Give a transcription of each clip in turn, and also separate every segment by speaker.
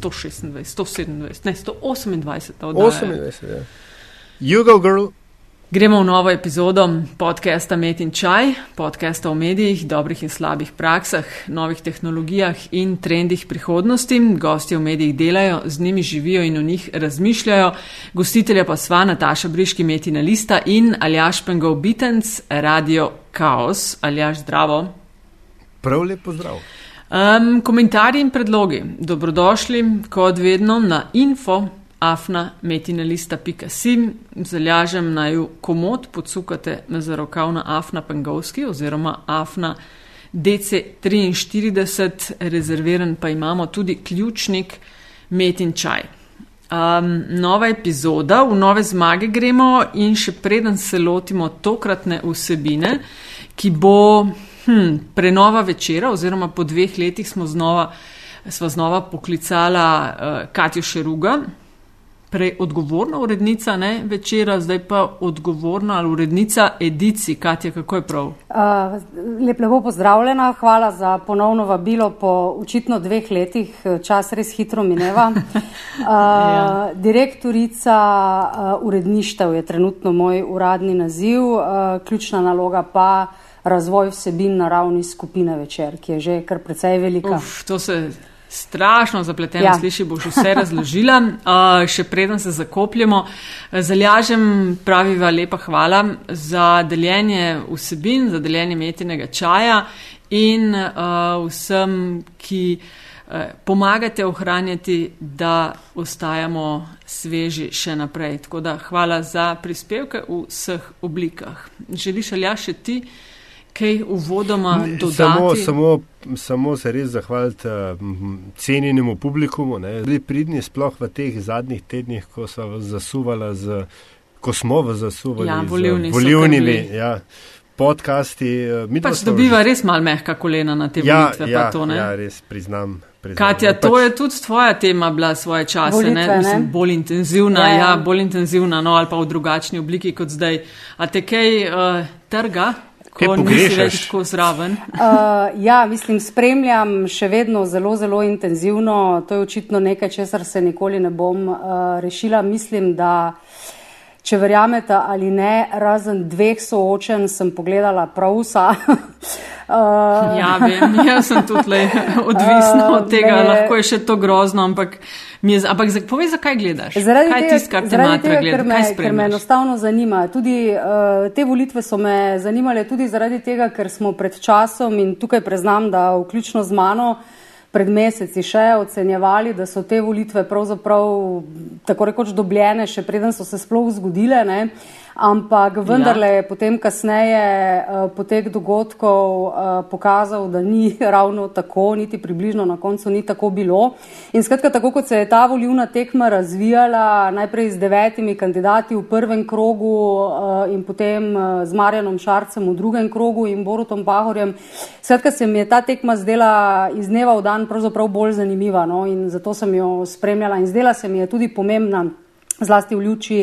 Speaker 1: 126, 127, ne 128.
Speaker 2: 28, ja. Jugo Girl.
Speaker 1: Gremo v novo epizodo podcasta Met in Čaj, podcasta o medijih, dobrih in slabih praksah, novih tehnologijah in trendih prihodnosti. Gosti v medijih delajo, z njimi živijo in o njih razmišljajo. Gostitelja pa sva Nataša Briški, Metina Lista in Aljaš Pengov Bitens, Radio Chaos. Aljaš, zdravo.
Speaker 2: Prav lepo zdrav.
Speaker 1: Um, komentarji in predlogi. Dobrodošli, kot vedno, na info afna.metinalista.sim. Zalažem naj jo komod podsukate za rokav na afna pengovski oziroma afna DC43, rezerviran pa imamo tudi ključnik Metin čaj. Um, nova epizoda, v nove zmage gremo in še preden se lotimo tokratne vsebine, ki bo hm, prenova večera oziroma po dveh letih smo znova, sva znova poklicala uh, Katjo Šeruga, prej odgovorna urednica ne, večera, zdaj pa odgovorna ali urednica edici. Katja, kako je prav? Uh,
Speaker 3: lep, lepo pozdravljena, hvala za ponovno vabilo po očitno dveh letih, čas res hitro mineva. Uh, ja. Direktorica uh, uredništev je trenutno moj uradni naziv, uh, ključna naloga pa razvoj vsebin na ravni skupine večer, ki je že kar precej velika.
Speaker 1: Uf, strašno zapleteno ja. sliši, boš vse razložila. Uh, še preden se zakopljemo, zalažem, praviva lepa hvala za deljenje vsebin, za deljenje metinega čaja in uh, vsem, ki uh, pomagate ohranjati, da ostajamo sveži še naprej. Tako da hvala za prispevke v vseh oblikah. Želiš ali ja še ti? Kaj uvodoma dodati?
Speaker 2: Samo, samo, samo se res zahvaliti uh, cenjenemu publikumu. Bili pridni sploh v teh zadnjih tednih, ko, z, ko smo v zasuvali
Speaker 1: ja, volivni
Speaker 2: z volivnimi. Ja, podcasti.
Speaker 1: Uh, pač dobiva že... res mal mehka kolena na te
Speaker 2: ja,
Speaker 1: volitve.
Speaker 2: Ja,
Speaker 1: to,
Speaker 2: ja, res priznam. Priznam,
Speaker 1: Katja, to pač... je tudi tvoja tema bila svoje čase, Volitve, ne? Mislim, bolj intenzivna, ja, ja. ja, bolj intenzivna, no ali pa v drugačni obliki kot zdaj. A te kaj uh, trga?
Speaker 2: Kaj pogrešaš?
Speaker 3: Tako zraven. uh, ja, mislim, spremljam še vedno zelo, zelo intenzivno. To je očitno nekaj, česar se nikoli ne bom uh, rešila. Mislim, da če verjamete ali ne, razen dveh soočen sem pogledala prav vsa.
Speaker 1: uh, ja, vem, jaz sem tudi odvisna uh, od tega, ne, lahko je še to grozno, ampak. Je, ampak povej, zakaj gledaš?
Speaker 3: Zaradi
Speaker 1: kaj
Speaker 3: tega,
Speaker 1: tisk, zaradi tega
Speaker 3: ker, me, ker me enostavno zanima. Tudi, uh, te volitve so me zanimale tudi zaradi tega, ker smo pred časom in tukaj preznam, da vključno z mano pred meseci še ocenjevali, da so te volitve pravzaprav tako rekoč dobljene, še preden so se sploh zgodile. Ne? Ampak vendarle ja. je potem kasneje uh, potek dogodkov uh, pokazal, da ni ravno tako, niti približno na koncu ni tako bilo. In skratka, tako kot se je ta volivna tekma razvijala, najprej z devetimi kandidati v prvem krogu uh, in potem uh, z Marjanom Šarcem v drugem krogu in Borutom Pahorjem, skratka se mi je ta tekma zdela iz dneva v dan pravzaprav bolj zanimiva no? in zato sem jo spremljala in zdela se mi je tudi pomembna, zlasti v luči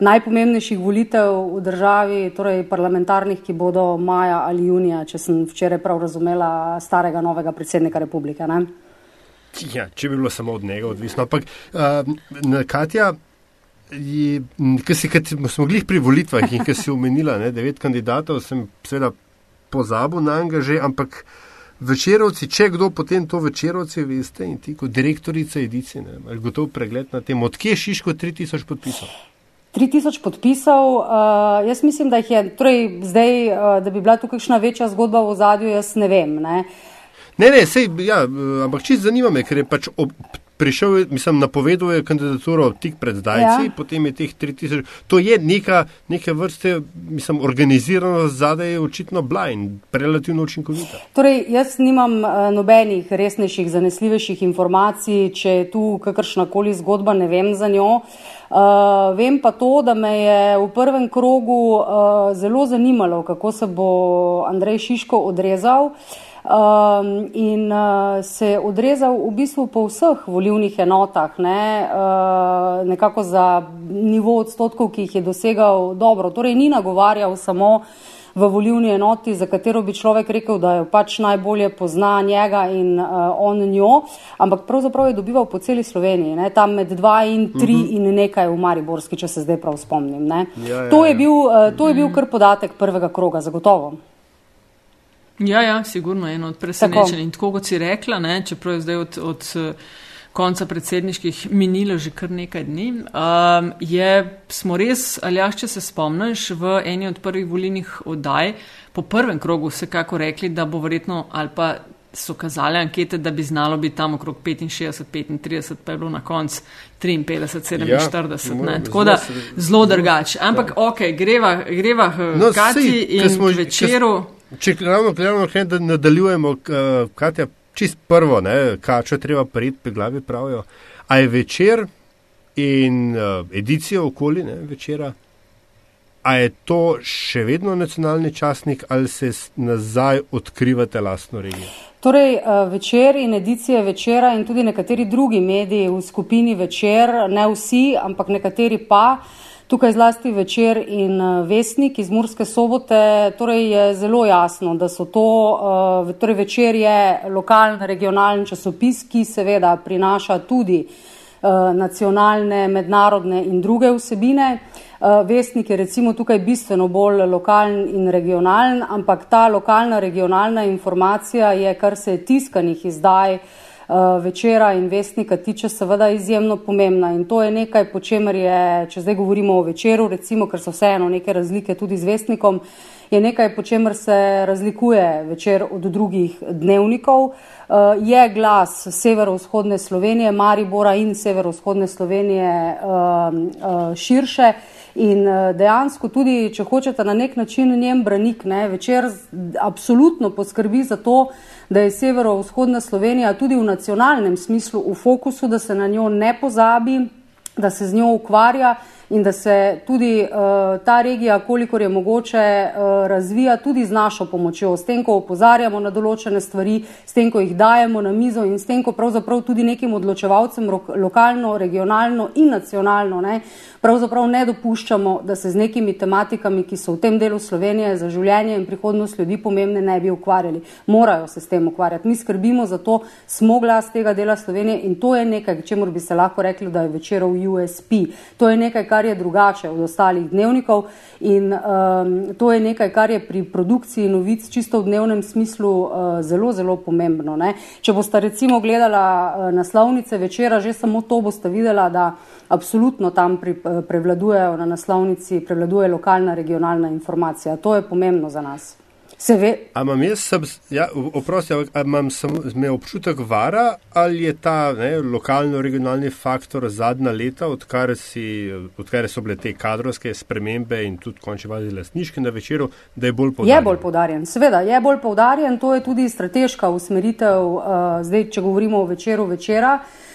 Speaker 3: najpomembnejših volitev v državi, torej parlamentarnih, ki bodo maja ali junija, če sem včeraj prav razumela, starega novega predsednika republike.
Speaker 2: Ja, če bi bilo samo od njega odvisno. Ampak, uh, Katja, ki smo bili pri volitvah in ki si omenila ne, devet kandidatov, sem seveda pozabil na angaže, ampak večerovci, če kdo potem to večerovci, veste, in ti kot direktorica edicije, imaš gotov pregled na tem, odkje je Šiško 3000 podpisov.
Speaker 3: 3000 podpisov. Uh, jaz mislim, da jih je torej, zdaj, uh, da bi bila tukaj kakšna večja zgodba v zadju, jaz ne vem. Ne,
Speaker 2: ne, ne sej, ja, ampak čisto zanima me, ker je pač ob, prišel, mislim, napovedal je kandidaturo tik pred zdajci, ja. potem je teh 3000. To je neka, neke vrste, mislim, organizirano zadaj je očitno bila in relativno učinkovita.
Speaker 3: Torej, jaz nimam uh, nobenih resnejših, zanesljivejših informacij, če je tu kakršna koli zgodba, ne vem za njo. Uh, vem pa to, da me je v prvem krogu uh, zelo zanimalo, kako se bo Andrej Šiško odrezal. Uh, um, in uh, se je odrezal v bistvu po vseh volivnih enotah, ne, uh, nekako za nivo odstotkov, ki jih je dosegal dobro. Torej, ni nagovarjal samo v volivni enoti, za katero bi človek rekel, da jo pač najbolje pozna njega in uh, on njo, ampak pravzaprav je dobival po celi Sloveniji, ne? tam med dva in tri uh mhm. -huh. in nekaj v Mariborski, če se zdaj prav spomnim. Ja, ja, to, je ja. bil, uh, to je bil kar podatek prvega kroga, zagotovo.
Speaker 1: Ja, ja, sigurno je eno od presenečenj. In tako kot si rekla, ne, čeprav je zdaj od, od konca predsedniških minilo že kar nekaj dni, um, je, smo res, ali ja, če se spomniš, v eni od prvih volilnih oddaj po prvem krogu vsekako rekli, da bo verjetno ali pa so kazali ankete, da bi znalo biti tam okrog 65, 35, pa je bilo na koncu 53, 47. Ja, Tako da zelo drugače. Ampak ja. ok, greva, greva no, Kati in smo, večeru.
Speaker 2: Če ravno gledamo, da nadaljujemo, uh, Katja, čist prvo, kačo treba priti pri glavi, pravijo. A je večer in uh, edicija okoli ne, večera, a je to še vedno nacionalni časnik ali se nazaj odkrivate lastno regijo?
Speaker 3: Torej, uh, večer in edicije večera in tudi nekateri drugi mediji v skupini večer, ne vsi, ampak nekateri pa. Tukaj zlasti večer in eh, vesnik iz Murske sobote, torej je zelo jasno, da so to, eh, torej večer je lokalen, regionalen časopis, ki seveda prinaša tudi eh, nacionalne, mednarodne in druge vsebine. Vesnik je recimo tukaj bistveno bolj lokalen in regionalen, ampak ta lokalna, regionalna informacija je, kar se tiskanih izdaj, večera in vestnika tiče, seveda izjemno pomembna. In to je nekaj, po čemer je, če zdaj govorimo o večeru, recimo, ker so vseeno neke razlike tudi z vestnikom, je nekaj, po čemer se razlikuje večer od drugih dnevnikov. Uh, je glas severovzhodne Slovenije, Maribora in severovzhodne Slovenije uh, uh, širše in dejansko tudi, če hočete na nek način njem branik, ne, večer absolutno poskrbi za to, da je severovzhodna Slovenija tudi v nacionalnem smislu v fokusu, da se na njo ne pozabi, da se z njo ukvarja in da se tudi uh, ta regija, kolikor je mogoče, uh, razvija tudi z našo pomočjo, s tem, ko opozarjamo na določene stvari, s tem, ko jih dajemo na mizo in s tem, ko pravzaprav tudi nekim odločevalcem lokalno, regionalno in nacionalno ne, pravzaprav ne dopuščamo, da se z nekimi tematikami, ki so v tem delu Slovenije za življenje in prihodnost ljudi pomembne, ne bi ukvarjali. Morajo se s tem ukvarjati. Mi skrbimo za to, smo glas tega dela Slovenije in to je nekaj, čemu bi se lahko rekli, da je večerov USP. To je nekaj, kar je drugače od ostalih dnevnikov in um, to je nekaj, kar je pri produkciji novic čisto v dnevnem smislu uh, zelo, zelo pomembno. Ne? Če boste recimo gledala uh, naslovnice večera, že samo to boste videla, da absolutno tam pri, uh, prevladujejo na naslovnici, prevladuje lokalna, regionalna informacija. To je pomembno za nas. Se ve.
Speaker 2: Ampak jaz sem, ja, oprosti, imam samo občutek vara, ali je ta ne, lokalno-regionalni faktor zadnja leta, odkar, si, odkar so bile te kadrovske spremembe in tudi končne vazi lastniške na večeru, da je bolj poudarjen?
Speaker 3: Je bolj poudarjen, seveda, je bolj poudarjen, to je tudi strateška usmeritev, uh, zdaj, če govorimo o večeru večera. Uh,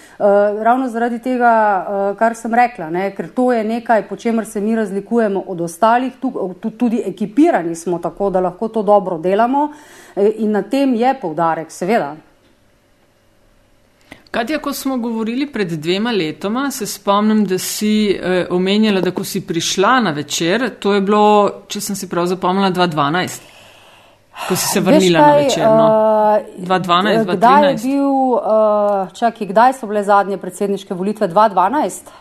Speaker 3: ravno zaradi tega, uh, kar sem rekla, ne, ker to je nekaj, po čemer se mi razlikujemo od ostalih, tu, tudi ekipirani smo tako, da lahko to dobro delamo in na tem je poudarek, seveda.
Speaker 1: Katja, ko smo govorili pred dvema letoma, se spomnim, da si eh, omenjala, da ko si prišla na večer, to je bilo, če sem si prav zapomnila, 2012. Ko si se vrnila kaj, na večer? No? Uh, 2012,
Speaker 3: kdaj je bil, uh, čakaj, kdaj so bile zadnje predsedniške volitve? 2012?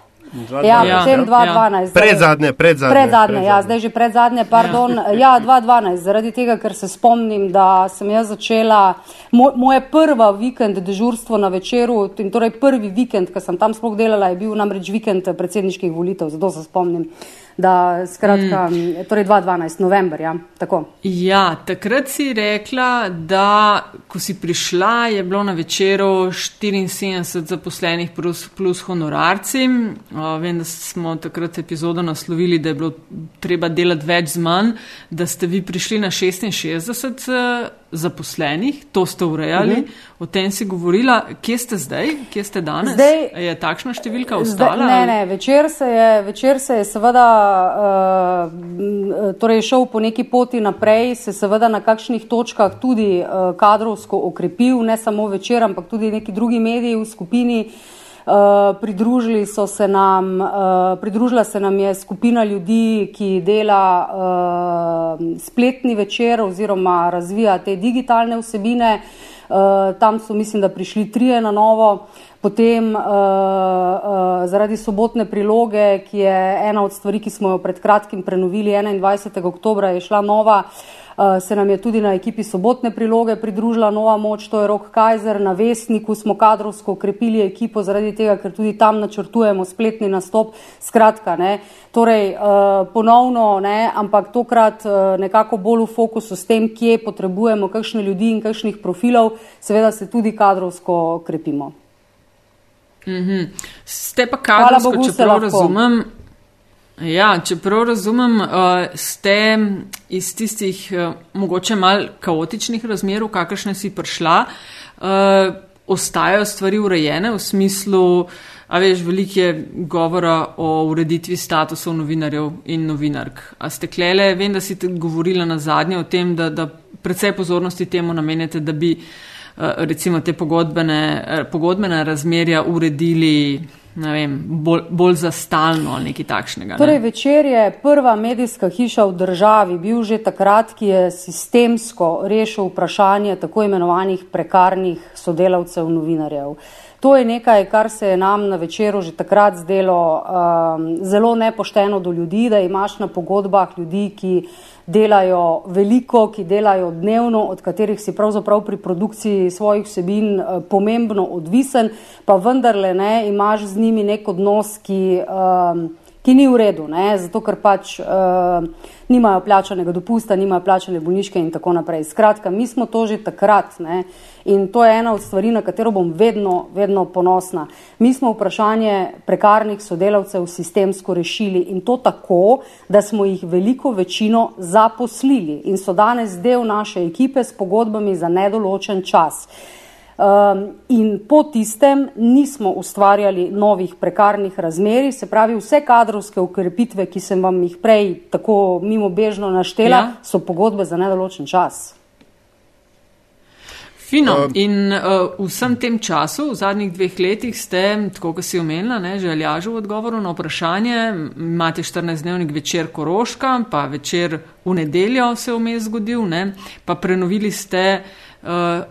Speaker 3: Ja, ja, potem 2012. Ja.
Speaker 2: Pred zadnje, pred zadnje.
Speaker 3: Pred zadnje, ja, zdaj že pred zadnje, pardon. Ja, ja 2012, zaradi tega, ker se spomnim, da sem jaz začela, moj, moje prva vikend dežurstvo na večeru, in torej prvi vikend, ki sem tam sploh delala, je bil namreč vikend predsedniških volitev, zato se spomnim da skratka, mm. torej 2012, november, ja, tako.
Speaker 1: Ja, takrat si rekla, da ko si prišla, je bilo na večeru 74 zaposlenih plus, plus honorarci. Uh, vem, da smo takrat epizodo naslovili, da je bilo treba delati več z manj, da ste vi prišli na 66. Uh, zaposlenih, to ste urejali, uh mhm. O tem si govorila. Kje ste zdaj, kje ste danes? Zdaj, je takšna številka ostala?
Speaker 3: Zdaj, ne, ne, večer se je, večer se je seveda uh, torej šel po neki poti naprej, se seveda na kakšnih točkah tudi uh, kadrovsko okrepil, ne samo večer, ampak tudi neki drugi mediji v skupini. pridružili so se nam, uh, pridružila se nam je skupina ljudi, ki dela uh, spletni večer oziroma razvija te digitalne vsebine. Uh, tam so, mislim, da prišli trije na novo. Potem uh, uh, zaradi sobotne priloge, ki je ena od stvari, ki smo jo pred kratkim prenovili, 21. oktober je šla nova. Uh, se nam je tudi na ekipi sobotne priloge pridružila nova moč, to je Rok Kajzer, na Vesniku smo kadrovsko ukrepili ekipo zaradi tega, ker tudi tam načrtujemo spletni nastop. Skratka, ne, torej eh, ponovno, ne, ampak tokrat eh, nekako bolj v fokusu s tem, kje potrebujemo kakšne ljudi in kakšnih profilov, seveda se tudi kadrovsko krepimo.
Speaker 1: Mm -hmm. Ste pa kadrovsko, če prav razumem, Ja, če prav razumem, uh, ste iz tistih uh, mogoče mal kaotičnih razmer, v kakršne si prišla, uh, ostajajo stvari urejene v smislu, a veš, veliko je govora o ureditvi statusov novinarjev in novinark. A ste klele, vem, da si govorila na zadnje o tem, da, da predvsej pozornosti temu namenjate, da bi uh, recimo te pogodbene, uh, pogodbene razmerja uredili vem, bolj, bolj za stalno ali nekaj takšnega. Ne?
Speaker 3: Torej, večer je prva medijska hiša v državi bil že takrat, ki je sistemsko rešil vprašanje tako imenovanih prekarnih sodelavcev novinarjev. To je nekaj, kar se je nam na večeru že takrat zdelo um, zelo nepošteno do ljudi, da imaš na pogodbah ljudi, ki delajo veliko, ki delajo dnevno, od katerih si pravzaprav pri produkciji svojih vsebin uh, pomembno odvisen, pa vendarle ne imaš z njimi nek odnos, ki. Um, ki ni v redu, ne? zato ker pač uh, nimajo plačanega dopusta, nimajo plačane bolniške in tako naprej. Skratka, mi smo to že takrat ne? in to je ena od stvari, na katero bom vedno, vedno ponosna. Mi smo vprašanje prekarnih sodelavcev sistemsko rešili in to tako, da smo jih veliko večino zaposlili in so danes del naše ekipe s pogodbami za nedoločen čas. Um, in po tistem nismo ustvarjali novih prekarnih razmeri, se pravi, vse kadrovske ukrepitve, ki sem vam jih prej tako mimo bežno naštela, ja. so pogodbe za nedoločen čas.
Speaker 1: Fino. Uh, in uh, vsem tem času, v zadnjih dveh letih, ste, tako kot si omenila, ne, že aljažil v odgovoru na vprašanje, imate 14-dnevnik večer Koroška, pa večer v nedeljo se je vmes zgodil, ne, pa prenovili ste uh,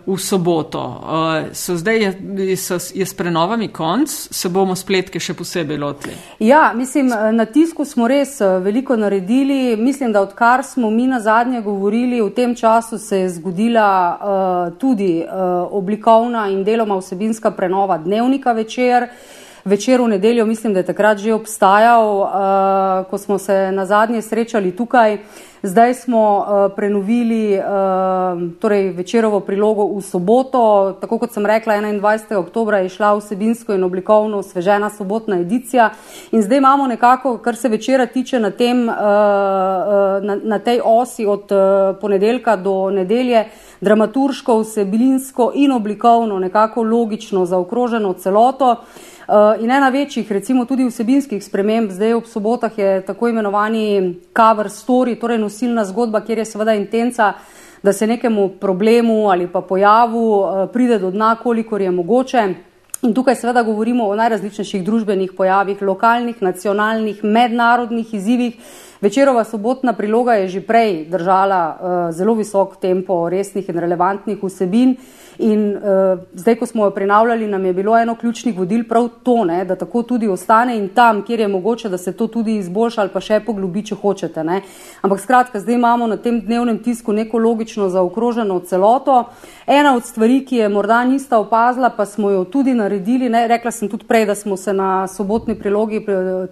Speaker 1: v soboto. Uh, so zdaj je, so, je s prenovami konc, se bomo spletke še posebej lotili.
Speaker 3: Ja, mislim, na tisku smo res eh, veliko naredili. Mislim, da odkar smo mi na zadnje govorili, v tem času se je zgodila uh, tudi uh, oblikovna in deloma vsebinska prenova dnevnika večer. Večer v nedeljo, mislim, da je takrat že obstajal, uh, ko smo se na zadnje srečali tukaj. Uh, Zdaj smo uh, prenovili uh, torej večerovo prilogo v soboto. Tako kot sem rekla, 21. oktober je šla vsebinsko in oblikovno osvežena sobotna edicija. In zdaj imamo nekako, kar se večera tiče na, tem, uh, na, na tej osi od uh, ponedeljka do nedelje, dramaturško, vsebinsko in oblikovno nekako logično zaokroženo celoto. Eh, in ena večjih, recimo tudi vsebinskih sprememb, zdaj ob sobotah je tako imenovani cover story, torej nosilna zgodba, kjer je seveda intenca, da se nekemu problemu ali pa pojavu eh, pride do dna, kolikor je mogoče. In tukaj seveda govorimo o najrazličnejših družbenih pojavih, lokalnih, nacionalnih, mednarodnih izzivih. Večerova sobotna priloga je že prej držala uh, zelo visok tempo resnih in relevantnih vsebin. In uh, zdaj, ko smo jo prenavljali, nam je bilo eno ključnih vodil prav to, ne, da tako tudi ostane in tam, kjer je mogoče, da se to tudi izboljša ali pa še poglobi, če hočete. Ne. Ampak skratka, zdaj imamo na tem dnevnem tisku neko logično zaokroženo celoto. Ena od stvari, ki je morda nista opazila, pa smo jo tudi naredili, ne, rekla sem tudi prej, da smo se na sobotni prilogi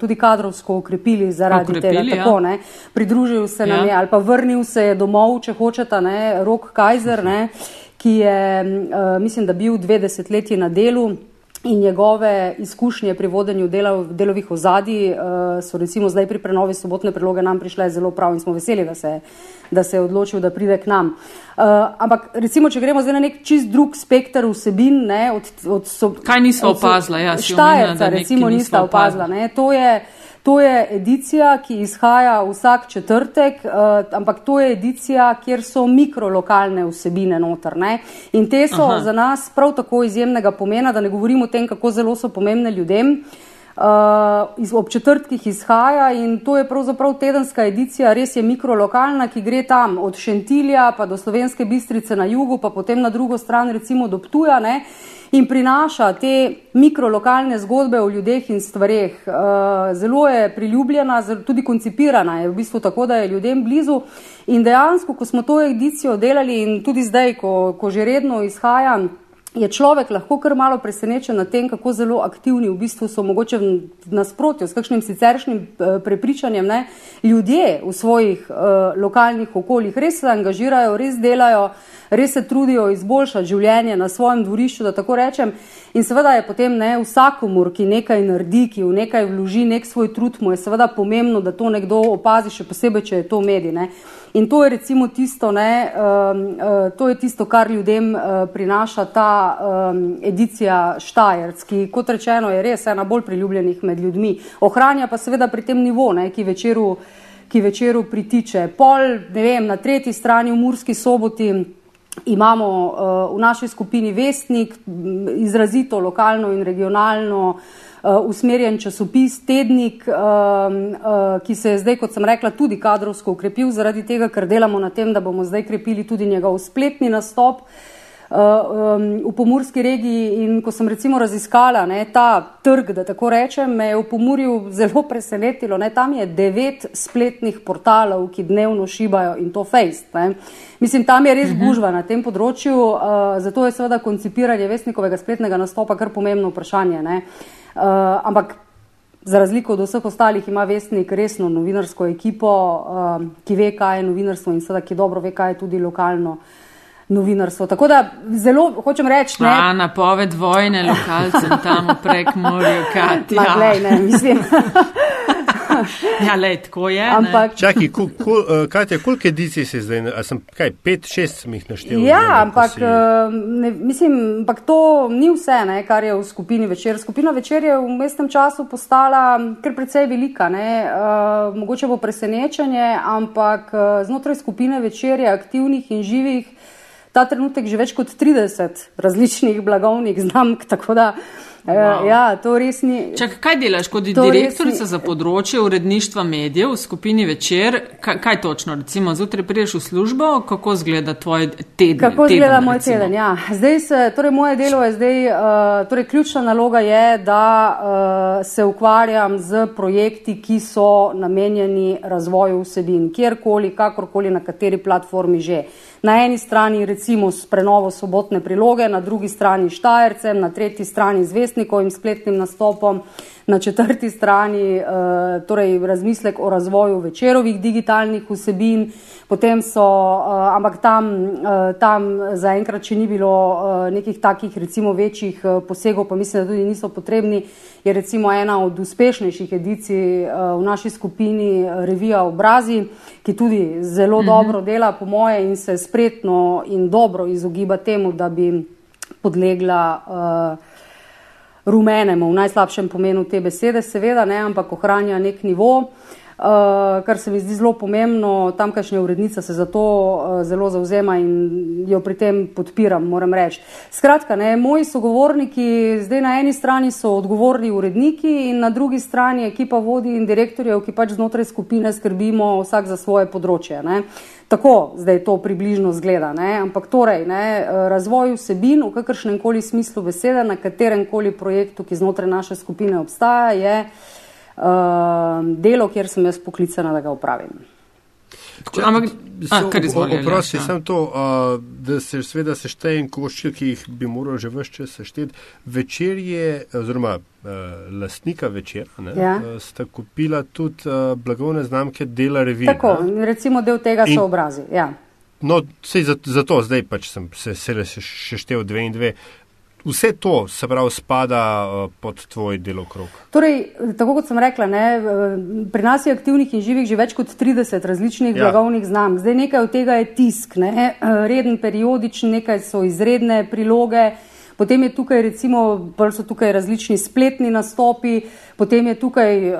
Speaker 3: tudi kadrovsko ukrepili zaradi okrepili, tega. Tako, ja. Pridružil se nam ja. je ali pa vrnil se je domov, če hočete, rok Kajzer. Ne ki je, uh, mislim, da bil dve desetletji na delu. In njegove izkušnje pri vodenju delov, delovih ozadij uh, so recimo zdaj pri prenovi sobotne priloge nam prišle zelo prav in smo veseli, da se, da se je odločil, da pride k nam. Uh, ampak recimo, če gremo zdaj na nek čist drug spektr vsebin, ne, od, od
Speaker 1: so, Kaj niso opazila? Ja,
Speaker 3: Štajerca recimo nista opazila. Ne, to je, To je edicija, ki izhaja vsak četrtek, ampak to je edicija, kjer so mikrolokalne vsebine noter. Ne? In te so Aha. za nas prav tako izjemnega pomena, da ne govorimo o tem, kako zelo so pomembne ljudem. Uh, ob četrtkih izhaja in to je pravzaprav tedenska edicija, res je mikrolokalna, ki gre tam od Šentilja pa do Slovenske bistrice na jugu, pa potem na drugo stran recimo do Ptuja ne, in prinaša te mikrolokalne zgodbe o ljudeh in stvareh. Uh, zelo je priljubljena, tudi koncipirana je v bistvu tako, da je ljudem blizu in dejansko, ko smo to edicijo delali in tudi zdaj, ko, ko že redno izhajam, je človek lahko kar malo presenečen nad tem, kako zelo aktivni v bistvu so mogoče v nasprotju s kakšnim siceršnjim eh, prepričanjem ne, ljudje v svojih uh, lokalnih okoljih. Res se angažirajo, res delajo, res se trudijo izboljšati življenje na svojem dvorišču, da tako rečem. In seveda je potem ne, vsakomur, ki nekaj naredi, ki v nekaj vloži nek svoj trud, mu je seveda pomembno, da to nekdo opazi, še posebej, če je to medij. Ne. In to je recimo tisto, ne, um, uh, to je tisto, kar ljudem uh, prinaša ta um, edicija Štajerc, ki kot rečeno je res ena bolj priljubljenih med ljudmi. Ohranja pa seveda pri tem nivo, ne, ki, večeru, ki večeru pritiče. Pol, ne vem, na tretji strani v Murski soboti imamo uh, v naši skupini Vestnik, izrazito lokalno in regionalno uh, usmerjen časopis, tednik, uh, ki se je zdaj, kot sem rekla, tudi kadrovsko ukrepil, zaradi tega, ker delamo na tem, da bomo zdaj krepili tudi njegov spletni nastop. Uh, um, v pomorski regiji in ko sem recimo raziskala ne, ta trg, da tako rečem, me je v pomorju zelo presenetilo. Ne, tam je devet spletnih portalov, ki dnevno šibajo in to fejst. Mislim, tam je res mhm. gužva na tem področju, uh, zato je seveda koncipiranje vestnikovega spletnega nastopa kar pomembno vprašanje. Ne. Uh, Uh, ampak za razliko od vseh ostalih ima Vestnik resno novinarsko ekipo, uh, ki ve, kaj je novinarstvo in seveda, ki dobro ve, kaj je tudi lokalno novinarstvo. Tako da zelo hočem reči. Ne,
Speaker 1: A, napoved vojne lokalcem tam prek morja, kaj ti je.
Speaker 3: Ja, ne, mislim.
Speaker 1: ja, le, tako je.
Speaker 2: Ampak, čaki, kul, kul, uh, Katja, koliko edicij si zdaj? A sem kaj, pet, šest sem jih naštel?
Speaker 3: Ja, ne, ampak, si... uh, ne, mislim, ampak to ni vse, ne, kar je v skupini večer. Skupina večer je v mestnem času postala kar precej velika. Uh, mogoče bo presenečenje, ampak znotraj skupine večer je aktivnih in živih ta trenutek že več kot 30 različnih blagovnih znamk. Eh, wow. Ja, to res ni.
Speaker 1: Čak, kaj delaš kot direktorica ni... za področje uredništva medijev v skupini večer? Kaj, kaj točno? Recimo, zjutraj priješ v službo, kako izgleda tvoj teden?
Speaker 3: Kako izgleda moj teden? Ja. Zdaj se, torej moje delo je zdaj, uh, torej ključna naloga je, da uh, se ukvarjam z projekti, ki so namenjeni razvoju vsebin, kjerkoli, kakorkoli, na kateri platformi že. Na eni strani recimo s prenovo sobotne priloge, na drugi strani Štajercem, na tretji strani zvestnikovim spletnim nastopom, na četrti strani uh, torej razmislek o razvoju večerovih digitalnih vsebin, potem so, uh, ampak tam, uh, tam zaenkrat, če ni bilo nekih takih recimo večjih posegov, pa mislim, da tudi niso potrebni, je recimo ena od uspešnejših edicij uh, v naši skupini revija Obrazi, ki tudi zelo mhm. dobro dela po moje in se spretno in dobro izogiba temu, da bi podlegla uh, rumenemu, v najslabšem pomenu te besede, seveda, ne, ampak ohranja nek nivo. Uh, kar se mi zdi zelo pomembno, tamkajšnja urednica se za to uh, zelo zauzema in jo pri tem podpiram, moram reči. Skratka, ne, moji sogovorniki zdaj na eni strani so odgovorni uredniki in na drugi strani ekipa vodi in direktorjev, ki pač znotraj skupine skrbimo vsak za svoje področje. Ne. Tako zdaj to približno zgleda, ne? ampak torej ne, razvoj vsebin v kakršnem koli smislu besede, na katerem koli projektu, ki znotraj naše skupine obstaja, je uh, delo, kjer sem jaz poklicana, da ga upravim.
Speaker 1: Ampak, kar izvolite.
Speaker 2: Prosim, ja. sem to, uh, da se seveda seštejem koščil, ki jih bi moral že vse čas sešteti. Večer je, oziroma uh, lastnika večera, ne, ja. uh, sta kupila tudi uh, blagovne znamke dela revije.
Speaker 3: Tako, ne? recimo del tega In, so obrazi. Ja.
Speaker 2: No, sej zato, zato zdaj pač sem se, se, se še štev dve in dve. Vse to se pravi spada uh, pod tvoj delokrog.
Speaker 3: Torej, tako kot sem rekla, ne, pri nas je aktivnih in živih že več kot 30 različnih ja. blagovnih znamk. Zdaj nekaj od tega je tisk, ne, reden periodični, nekaj so izredne priloge, Potem je tukaj recimo, so tukaj različni spletni nastopi, potem je tukaj uh,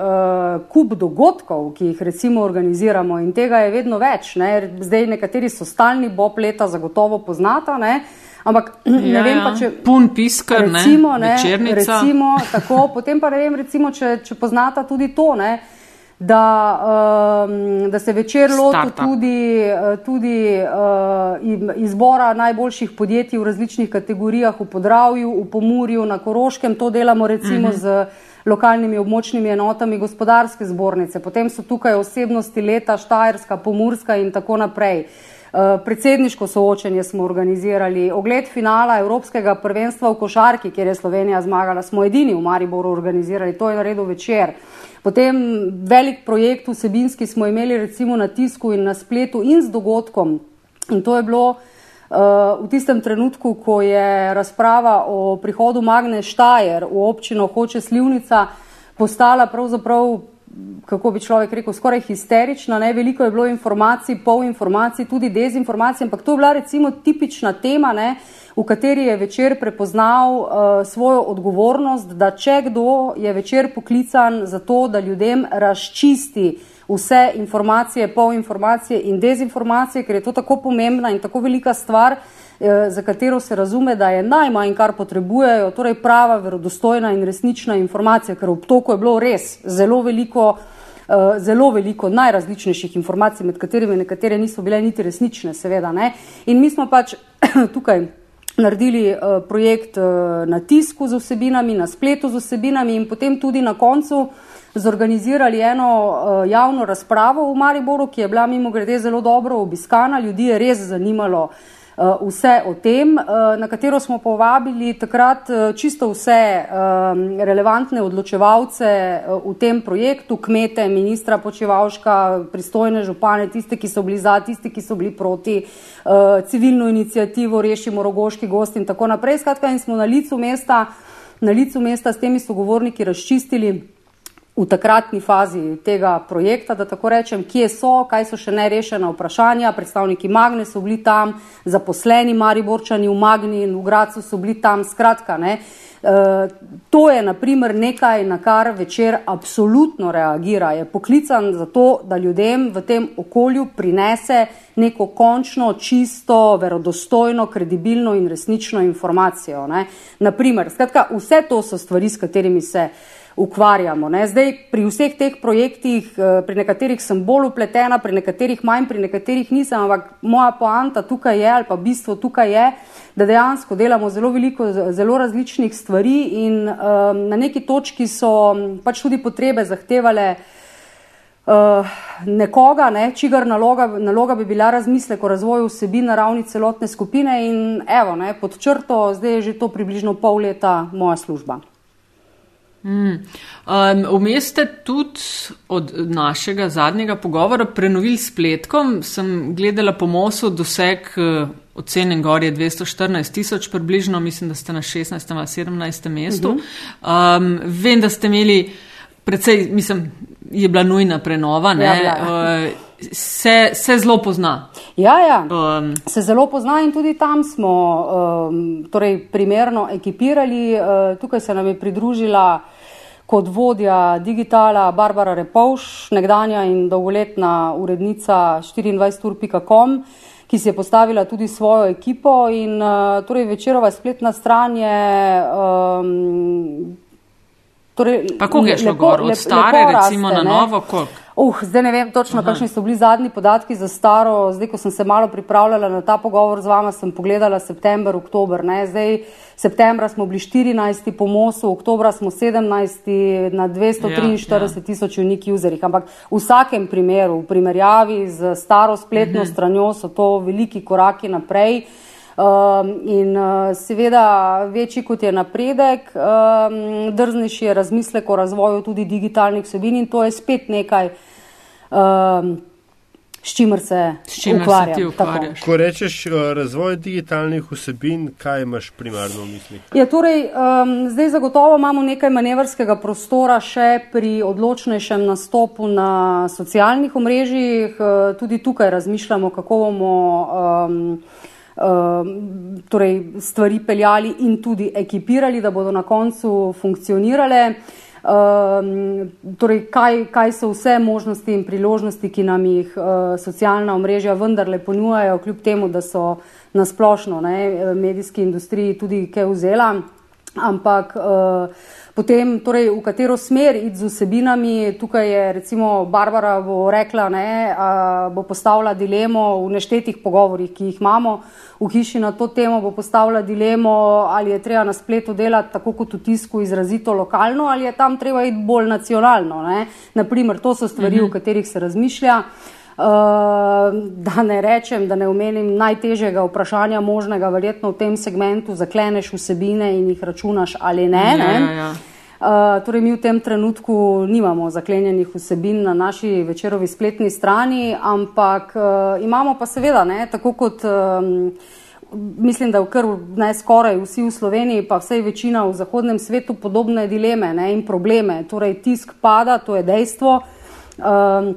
Speaker 3: kup dogodkov, ki jih recimo organiziramo in tega je vedno več. Ne? Zdaj nekateri so stalni, bob leta zagotovo poznata. Ne? Ampak ja, ne vem pa, če.
Speaker 1: Pun piskar, recimo, ne, večernica.
Speaker 3: Recimo, tako, potem pa ne vem, recimo, če, če poznata tudi to, ne, da, um, da se večer loti tudi, eh, tudi uh, izbora najboljših podjetij v različnih kategorijah v Podravju, v Pomurju, na Koroškem. To delamo recimo uh mhm. -huh. z lokalnimi območnimi enotami gospodarske zbornice. Potem so tukaj osebnosti leta Štajerska, Pomurska in tako naprej. Eh, predsedniško soočenje smo organizirali, ogled finala Evropskega prvenstva v košarki, kjer je Slovenija zmagala, smo edini v Mariboru organizirali, to je naredil večer. Potem velik projekt vsebinski smo imeli recimo na tisku in na spletu in z dogodkom. In to je bilo uh, v tistem trenutku, ko je razprava o prihodu Magne Štajer v občino Hoče Slivnica postala pravzaprav kako bi človek rekel, skoraj histerična, ne? veliko je bilo informacij, pol informacij, tudi dezinformacij, ampak to je bila recimo tipična tema, ne? v kateri je večer prepoznal uh, svojo odgovornost, da če kdo je večer poklican za to, da ljudem razčisti vse informacije, pol informacije in dezinformacije, ker je to tako pomembna in tako velika stvar, Eh, za katero se razume, da je najmanj, kar potrebujejo, torej prava, verodostojna in resnična informacija, ker v obtoku je bilo res zelo veliko, eh, zelo veliko najrazličnejših informacij, med katerimi nekatere niso bile niti resnične, seveda. Ne? In mi smo pač tukaj naredili uh, projekt na tisku z vsebinami, na spletu z vsebinami in potem tudi na koncu zorganizirali eno javno razpravo v Mariboru, ki je bila mimo grede zelo dobro obiskana, ljudi je res zanimalo Eh, vse o tem, eh, na katero smo povabili takrat eh, čisto vse relevantne odločevalce v tem projektu, kmete, ministra Počevalška, pristojne župane, tiste, ki so bili za, tiste, ki so bili proti, civilno inicijativo Rešimo rogoški gost in tako naprej. Skratka, in smo na licu mesta, na licu mesta s temi sogovorniki razčistili v takratni fazi tega projekta, da tako rečem, kje so, kaj so še nerešena vprašanja. Predstavniki Magne so bili tam, zaposleni Mariborčani v Magni in v Gracu so bili tam. Skratka, ne, Uh, to je naprimer nekaj, na kar večer absolutno reagira. Je poklican za to, da ljudem v tem okolju prinese neko končno, čisto, verodostojno, kredibilno in resnično informacijo. Naprimer, skratka, vse to so stvari, s katerimi se uh, ukvarjamo. Ne. Zdaj, pri vseh teh projektih, eh, pri nekaterih sem bolj upletena, pri nekaterih manj, pri nekaterih nisem, ampak moja poanta tukaj je, ali pa bistvo tukaj je, da dejansko delamo zelo veliko, zelo različnih stvari in um, na neki točki so pač tudi potrebe zahtevale uh, nekoga, ne, čigar naloga, naloga bi bila razmislek o razvoju vsebin na ravni celotne skupine in evo, ne, pod črto, zdaj je že to približno pol leta moja služba.
Speaker 1: Mm. Um, Vmes ste tudi od našega zadnjega pogovora prenovili spletkom. Sem gledala po mosu doseg uh, ocenjen gorje 214 tisoč, približno mislim, da ste na 16. ali 17. mestu. Uh -huh. um, vem, da ste imeli precej, mislim, je bila nujna prenova. Ja, uh, se, se zelo pozna.
Speaker 3: Ja, ja. Um, se zelo pozna in tudi tam smo um, torej primerno ekipirali. Uh, tukaj se nam je pridružila kot vodja digitala Barbara Repovš, nekdanja in dolgoletna urednica 24.com, ki si je postavila tudi svojo ekipo in uh, torej večerova spletna stran je. Um,
Speaker 1: torej, koliko je šlo gor od stare, recimo raste, na novo, koliko?
Speaker 3: Uh, zdaj ne vem točno, kakšni so bili zadnji podatki za staro. Zdaj, ko sem se malo pripravljala na ta pogovor z vama, sem pogledala september, oktober. Ne? Zdaj, septembra smo bili 14. po mosu, oktobra smo 17. na 243 ja, ja. tisoč unique userjih. Ampak v vsakem primeru, v primerjavi z staro spletno uh mhm. -huh. stranjo, so to veliki koraki naprej. Um, in uh, seveda, večji kot je napredek, um, drznejši je razmislek o razvoju tudi digitalnih vsebin in to je spet nekaj, um, s čimer se, s čimer ukvarjam, se ti ukvarjaš.
Speaker 2: Ko rečeš uh, razvoj digitalnih vsebin, kaj imaš primarno v mislih?
Speaker 3: Ja, torej, um, zdaj zagotovo imamo nekaj manevrskega prostora še pri odločnejšem nastopu na socialnih omrežjih. Uh, tudi tukaj razmišljamo, kako bomo. Um, torej stvari peljali in tudi ekipirali, da bodo na koncu funkcionirale. Um, torej, kaj, kaj so vse možnosti in priložnosti, ki nam jih uh, socialna omrežja vendarle ponujajo, kljub temu, da so nasplošno ne, medijski industriji tudi kaj vzela. Ampak uh, potem, torej, v katero smer iti z vsebinami, tukaj je recimo Barbara bo rekla, ne, uh, bo postavila dilemo v neštetih pogovorjih, ki jih imamo v hiši na to temo, bo postavila dilemo, ali je treba na spletu delati tako kot v tisku izrazito lokalno, ali je tam treba iti bolj nacionalno. Ne. Naprimer, to so stvari, uh -huh. o katerih se razmišlja. Uh, da ne rečem, da ne omenim najtežjega vprašanja možnega, verjetno v tem segmentu zakleneš vsebine in jih računaš ali ne.
Speaker 1: Ja,
Speaker 3: ne?
Speaker 1: ja, ja.
Speaker 3: Uh, torej, mi v tem trenutku nimamo zaklenjenih vsebin na naši večerovi spletni strani, ampak uh, imamo pa seveda, ne, tako kot um, mislim, da v kar ne skoraj vsi v Sloveniji, pa vsej večina v zahodnem svetu podobne dileme ne, in probleme. Torej, tisk pada, to je dejstvo. Um,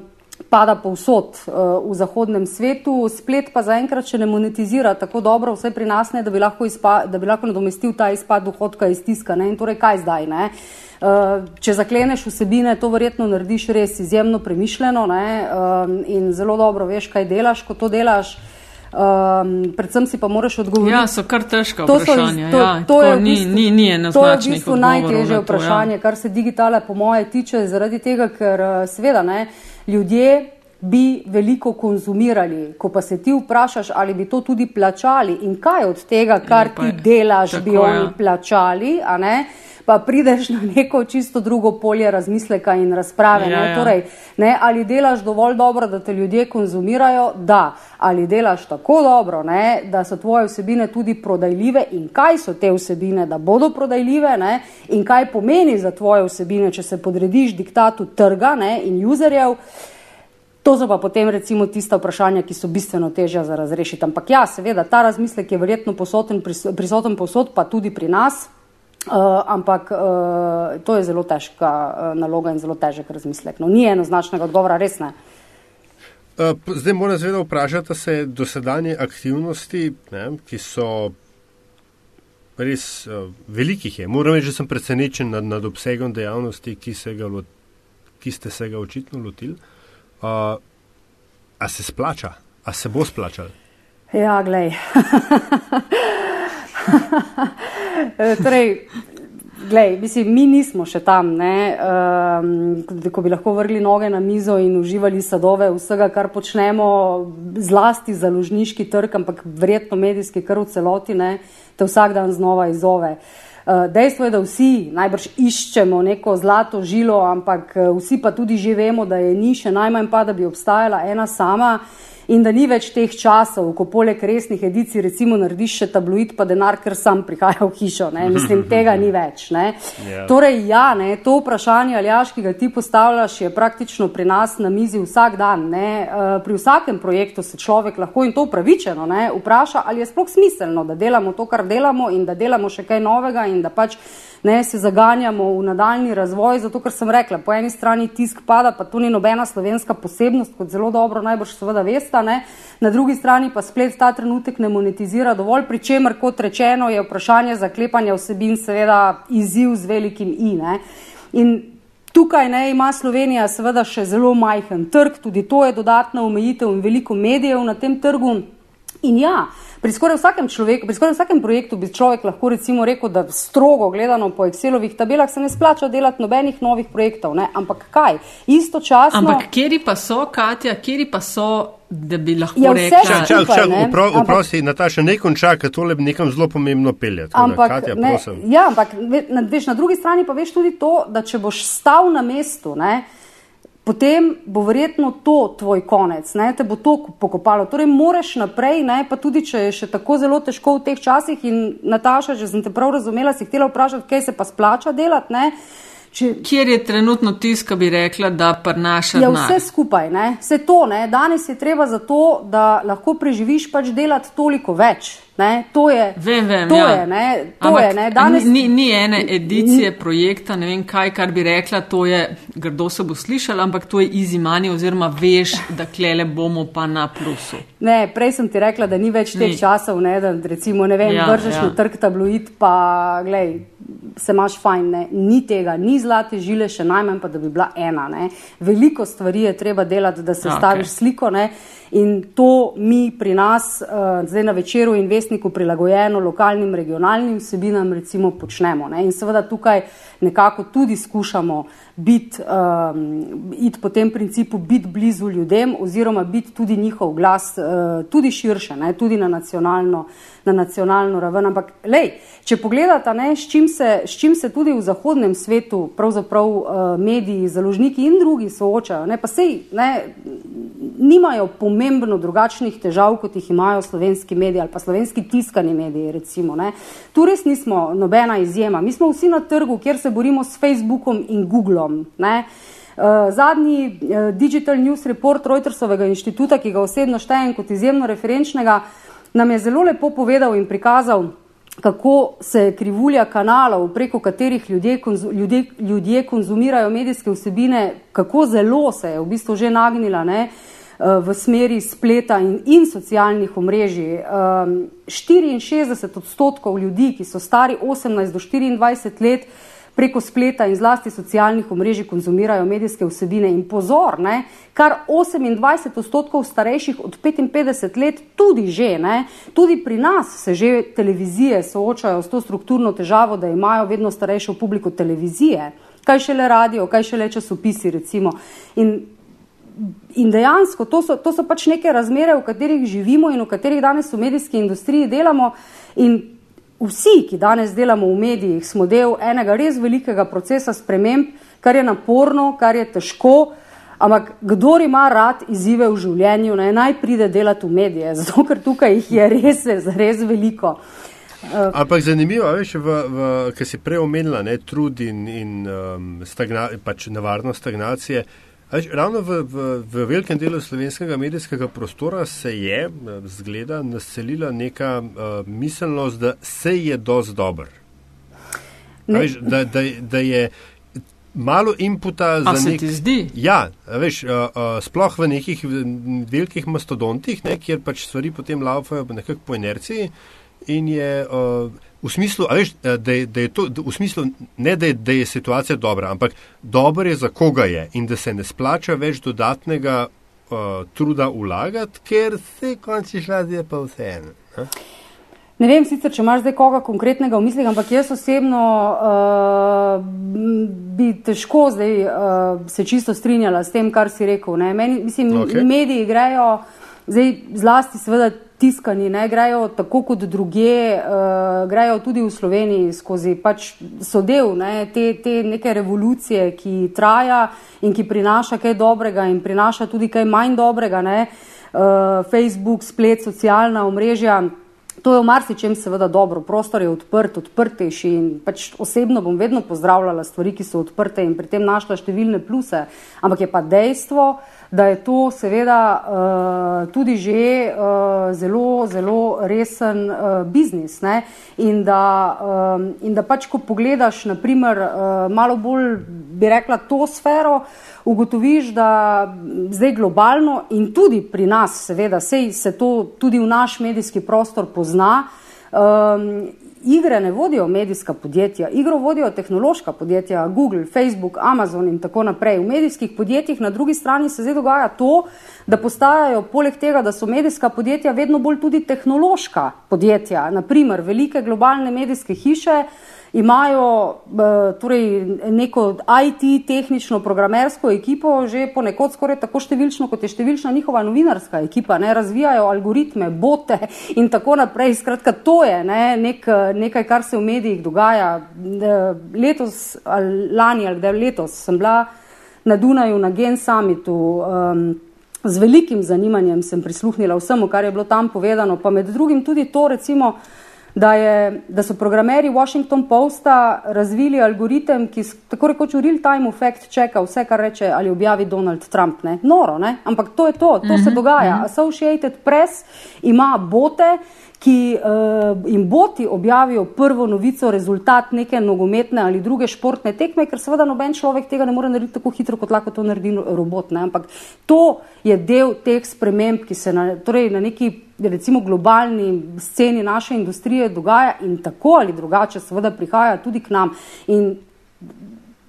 Speaker 3: pada povsod uh, v zahodnem svetu, splet pa zaenkrat še ne monetizira tako dobro, vse pri nas ne, da bi lahko, izpa, da bi lahko nadomestil ta izpad dohodka iz tiska. Ne? In torej, kaj zdaj? Ne? Uh, če zakleneš vsebine, to verjetno narediš res izjemno premišljeno ne? um, in zelo dobro veš, kaj delaš, ko to delaš. Um, predvsem si pa moraš odgovoriti.
Speaker 1: Ja, so kar težko vprašanje. To, ja, to je v bistvu, ni, ni, ni
Speaker 3: to je v bistvu najtežje to, vprašanje, ja. kar se digitale po moje tiče, zaradi tega, ker seveda ne. Uh, ljudje bi veliko konzumirali. Ko pa se ti vprašaš, ali bi to tudi plačali in kaj od tega, kar ti delaš, bi oni plačali, pa prideš na neko čisto drugo polje razmisleka in razprave.
Speaker 1: Ja,
Speaker 3: ne?
Speaker 1: ja.
Speaker 3: Torej, ne? Ali delaš dovolj dobro, da te ljudje konzumirajo? Da. Ali delaš tako dobro, ne? da so tvoje vsebine tudi prodajljive in kaj so te vsebine, da bodo prodajljive ne? in kaj pomeni za tvoje vsebine, če se podrediš diktatu trga ne? in userjev. To so pa potem recimo tista vprašanja, ki so bistveno težja za razrešiti. Ampak ja, seveda, ta razmislek je verjetno posoten, prisoten posod, pa tudi pri nas, uh, ampak uh, to je zelo težka uh, naloga in zelo težek razmislek. No, ni enoznačnega odgovora, res ne.
Speaker 2: Zdaj moram seveda vprašati se dosedanje aktivnosti, ne, ki so res uh, velikih. Je. Moram reči, da sem presenečen nad, nad obsegom dejavnosti, ki, ga, ki ste se ga očitno lotili. Uh, a se splača, a se bo splačal?
Speaker 3: Ja, glej. torej, glej, mislim, mi nismo še tam, um, ko bi lahko vrgli noge na mizo in uživali sadove vsega, kar počnemo, zlasti založniški trg, ampak verjetno medijski kar v celoti, ne, te vsak dan znova izzove. Uh, dejstvo je, da vsi najbrž iščemo neko zlato žilo, ampak eh, vsi pa tudi že vemo, da je ni še najmanj pa, da bi obstajala ena sama in da ni več teh časov, ko poleg resnih edicij recimo narediš še tabloid, pa denar, ker sam prihaja v hišo. Ne? Mislim, tega ni več. Yeah. Ja. Torej, ja, ne, to vprašanje, Aljaš, ki ga ti postavljaš, je praktično pri nas na mizi vsak dan. Ne? Eh, pri vsakem projektu se človek lahko in to upravičeno ne, vpraša, ali je sploh smiselno, da delamo to, kar delamo in da delamo še kaj novega in da pač ne, se zaganjamo v nadaljni razvoj, zato ker sem rekla, po eni strani tisk pada, pa to ni nobena slovenska posebnost, kot zelo dobro najbrž seveda veste, ne, na drugi strani pa splet ta trenutek ne monetizira dovolj, pri čemer, kot rečeno, je vprašanje zaklepanja vsebin seveda izziv z velikim i. Ne. In Tukaj ne, ima Slovenija seveda še zelo majhen trg, tudi to je dodatna omejitev in veliko medijev na tem trgu. In ja, Pri skoraj vsakem človeku, pri skoraj vsakem projektu bi človek lahko recimo rekel, da strogo gledano po Excelovih tabelah se ne splača delati nobenih novih projektov, ne? ampak kaj? Istočasno.
Speaker 1: Ampak kjeri pa so, Katja, kjeri pa so, da bi lahko ja, rekli,
Speaker 2: da je vse skupaj. Vprosi, Nataša, ne konča, ker tole nekam zelo pomembno peljati.
Speaker 3: Ampak, Katja, ne, ja, ampak veš, na drugi strani pa veš tudi to, da če boš stal na mestu, ne, potem bo verjetno to tvoj konec, ne? te bo to pokopalo. Torej, moraš naprej, ne? pa tudi če je še tako zelo težko v teh časih. In Nataša, če sem te prav razumela, si htela vprašati, kaj se pa splača delati. Ne?
Speaker 1: Če, Kjer je trenutno tisk, ki bi rekla, da prnaša?
Speaker 3: Je ja, vse skupaj, ne? vse to. Ne? Danes je treba za to, da lahko preživiš, pač delati toliko več. Ne, to je.
Speaker 1: Vem, vem,
Speaker 3: to
Speaker 1: ja.
Speaker 3: je, ne, to Ampak, je, ne,
Speaker 1: danes... ni, ni ene edicije ni... projekta, ne vem kaj, kar bi rekla, to je, grdo se bo slišala, ampak to je money oziroma veš, da klele bomo pa na plusu.
Speaker 3: Ne, prej sem ti rekla, da ni več teh časov, ne, da recimo, ne vem, ja, vržeš ja. na trg tabloid, pa glej, se imaš fajn, ne, ni tega, ni zlate žile, še najmanj pa, da bi bila ena. Ne. Veliko stvari je treba delati, da se okay. staviš sliko. Ne. In to mi pri nas, uh, zdaj na večeru in vestniku, prilagojeno lokalnim, regionalnim vsebinam, recimo počnemo. Ne? In seveda tukaj nekako tudi skušamo biti, um, iti po tem principu, biti blizu ljudem, oziroma biti tudi njihov glas, uh, tudi širše, ne? tudi na nacionalno, na nacionalno raven. Ampak, lej, če pogledate, ne, s, čim se, s čim se tudi v zahodnem svetu, pravzaprav uh, mediji, založniki in drugi soočajo, ne? pa sej ne, nimajo pomembno drugačnih težav, kot jih imajo slovenski mediji ali pa slovenski tiskani mediji. Recimo, tu res nismo nobena izjema. Mi smo vsi na trgu, kjer se borimo s Facebookom in Googlom. Ne? Uh, zadnji uh, Digital News Report Reutersovega inštituta, ki ga osebno štejem kot izjemno referenčnega, nam je zelo lepo povedal in prikazal, kako se krivulja kanalov, preko katerih ljudje, konzu, ljudje, ljudje konzumirajo medijske vsebine, kako zelo se je v bistvu že nagnila ne, uh, v smeri spleta in, in socialnih omrežij. Um, 64 odstotkov ljudi, ki so stari 18 do 24 let, preko spleta in zlasti socialnih omrežij konzumirajo medijske vsebine in pozor, ne, kar 28 odstotkov starejših od 55 let tudi že, ne, tudi pri nas se že televizije soočajo s to strukturno težavo, da imajo vedno starejšo publiko televizije, kaj šele radio, kaj šele časopisi recimo. In In dejansko to so, to so pač neke razmere, v katerih živimo in v katerih danes v medijski industriji delamo. In vsi, ki danes delamo v medijih, smo del enega res velikega procesa sprememb, kar je naporno, kar je težko. Ampak kdo ima rad izzive v življenju, naj, naj pride delati v medije, zato ker tukaj jih je res, res veliko.
Speaker 2: Ampak zanimivo je, ker si prej omenila trud in, in um, stagna, pač nevarnost stagnacije. Až, ravno v, v, v velikem delu slovenskega medijskega prostora se je, zgleda, naselila neka uh, miselnost, da se je dosti dober. Veš, da, da, da je malo inputa
Speaker 1: za nek... zdi.
Speaker 2: Ja, veš, uh, uh, sploh v nekih velikih mastodontih, ne, kjer pač stvari potem laufajo nekako po inerciji in je. Uh, V smislu, veš, eh, da, je, da je to, v smislu ne da je, da je situacija dobra, ampak dobro je za koga je in da se ne splača več dodatnega uh, truda vlagati, ker se konči šladje pa vseeno.
Speaker 3: Ne vem sicer, če imaš zdaj koga konkretnega v mislih, ampak jaz osebno uh, bi težko zdaj uh, se čisto strinjala s tem, kar si rekel. Meni, mislim, okay. mediji grejo, zdaj zlasti seveda tiskani, ne grejo tako kot druge, uh, grejo tudi v Sloveniji skozi, pač so del ne, te, te neke revolucije, ki traja in ki prinaša kaj dobrega in prinaša tudi kaj manj dobrega. Ne, uh, Facebook, splet, socialna omrežja. To je v marsičem seveda dobro, prostor je odprt, odprtejši in pač osebno bom vedno pozdravljala stvari, ki so odprte in pri tem našla številne pluse. Ampak je pa dejstvo, da je to seveda uh, tudi že uh, zelo, zelo resen uh, biznis. Ne? In da, um, in da pač, ko pogledaš, naprimer, uh, malo bolj bi rekla to sfero, ugotoviš, da zdaj globalno in tudi pri nas, seveda, sej se to tudi v naš medijski prostor pozna. Um, igre ne vodijo medijska podjetja, igro vodijo tehnološka podjetja, Google, Facebook, Amazon in tako naprej. V medijskih podjetjih na drugi strani se zdaj dogaja to, da postajajo poleg tega, da so medijska podjetja vedno bolj tudi tehnološka podjetja. Naprimer, velike globalne medijske hiše imajo eh, torej, neko IT, tehnično, programersko ekipo, že ponekod skoraj tako številčno, kot je številčna njihova novinarska ekipa, ne razvijajo algoritme, bote in tako naprej. Skratka, to je ne, nek, nekaj, kar se v medijih dogaja. Letos, ali lani ali kdaj letos, sem bila na Dunaju na Gen Summitu. Um, Z velikim zanimanjem sem prisluhnila vsemu, kar je bilo tam povedano, pa med drugim tudi to, recimo, da, je, da so programeri Washington Posta razvili algoritem, ki tako rekoč v real time fact čeka vse, kar reče ali objavi Donald Trump. Ne? Noro, ne? ampak to je to, to mm -hmm, se dogaja. Mm -hmm. Associated Press ima bote, ki uh, jim boti objavijo prvo novico, rezultat neke nogometne ali druge športne tekme, ker seveda noben človek tega ne more narediti tako hitro, kot lahko to naredi robot. Ne? Ampak to je del teh sprememb, ki se na, torej na neki recimo globalni sceni naše industrije dogaja in tako ali drugače seveda prihaja tudi k nam. In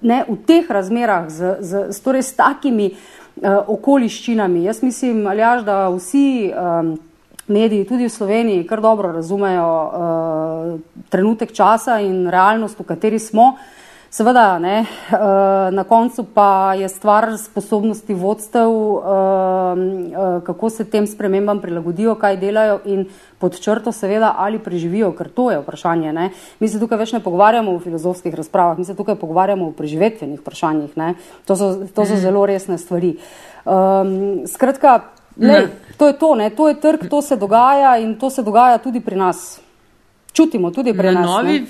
Speaker 3: ne, v teh razmerah z, z, z, torej s takimi uh, okoliščinami, jaz mislim, Aljaž, da vsi um, mediji tudi v Sloveniji kar dobro razumejo uh, trenutek časa in realnost, v kateri smo. Seveda, ne, uh, na koncu pa je stvar sposobnosti vodstev, uh, uh, kako se tem spremembam prilagodijo, kaj delajo in pod črto seveda ali preživijo, ker to je vprašanje. Ne. Mi se tukaj več ne pogovarjamo o filozofskih razpravah, mi se tukaj pogovarjamo o preživetvenih vprašanjih. To so, to so mhm. zelo resne stvari. Um, skratka, Lej, to je to, ne? to je trg, to se dogaja in to se dogaja tudi pri nas. Čutimo tudi pri
Speaker 1: na
Speaker 3: nas.
Speaker 1: Novi,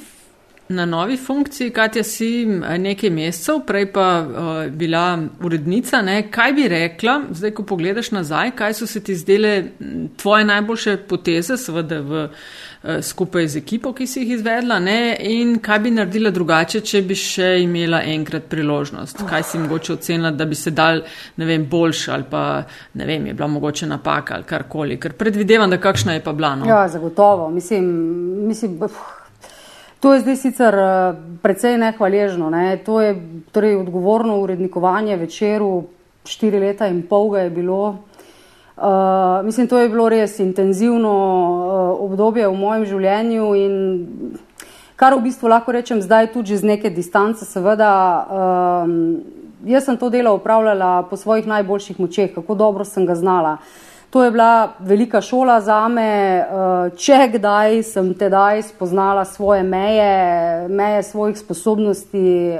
Speaker 1: na novi funkciji, Katja, si nekaj mesecev, prej pa uh, bila urednica. Ne? Kaj bi rekla, zdaj, ko pogledaš nazaj, kaj so se ti zdele tvoje najboljše poteze, seveda v. Eh, skupaj z ekipo, ki si jih izvedla, ne? in kaj bi naredila drugače, če bi še imela enkrat priložnost. Kaj si mogoče ocenila, da bi se dal, ne vem, boljš ali pa ne vem, je bila mogoče napaka ali karkoli, ker predvidevam, da kakšna je pa bila. No?
Speaker 3: Ja, zagotovo. Mislim, mislim, to je zdaj sicer eh, precej nehvaležno. Ne? To je torej odgovorno urednikovanje večeru, štiri leta in pol ga je bilo. Uh, mislim, to je bilo res intenzivno uh, obdobje v mojem življenju in kar v bistvu lahko rečem zdaj tudi z neke distance, seveda. Um, jaz sem to delo upravljala po svojih najboljših močeh, kako dobro sem ga znala. To je bila velika šola za me, če kdaj sem tedaj spoznala svoje meje, meje svojih sposobnosti,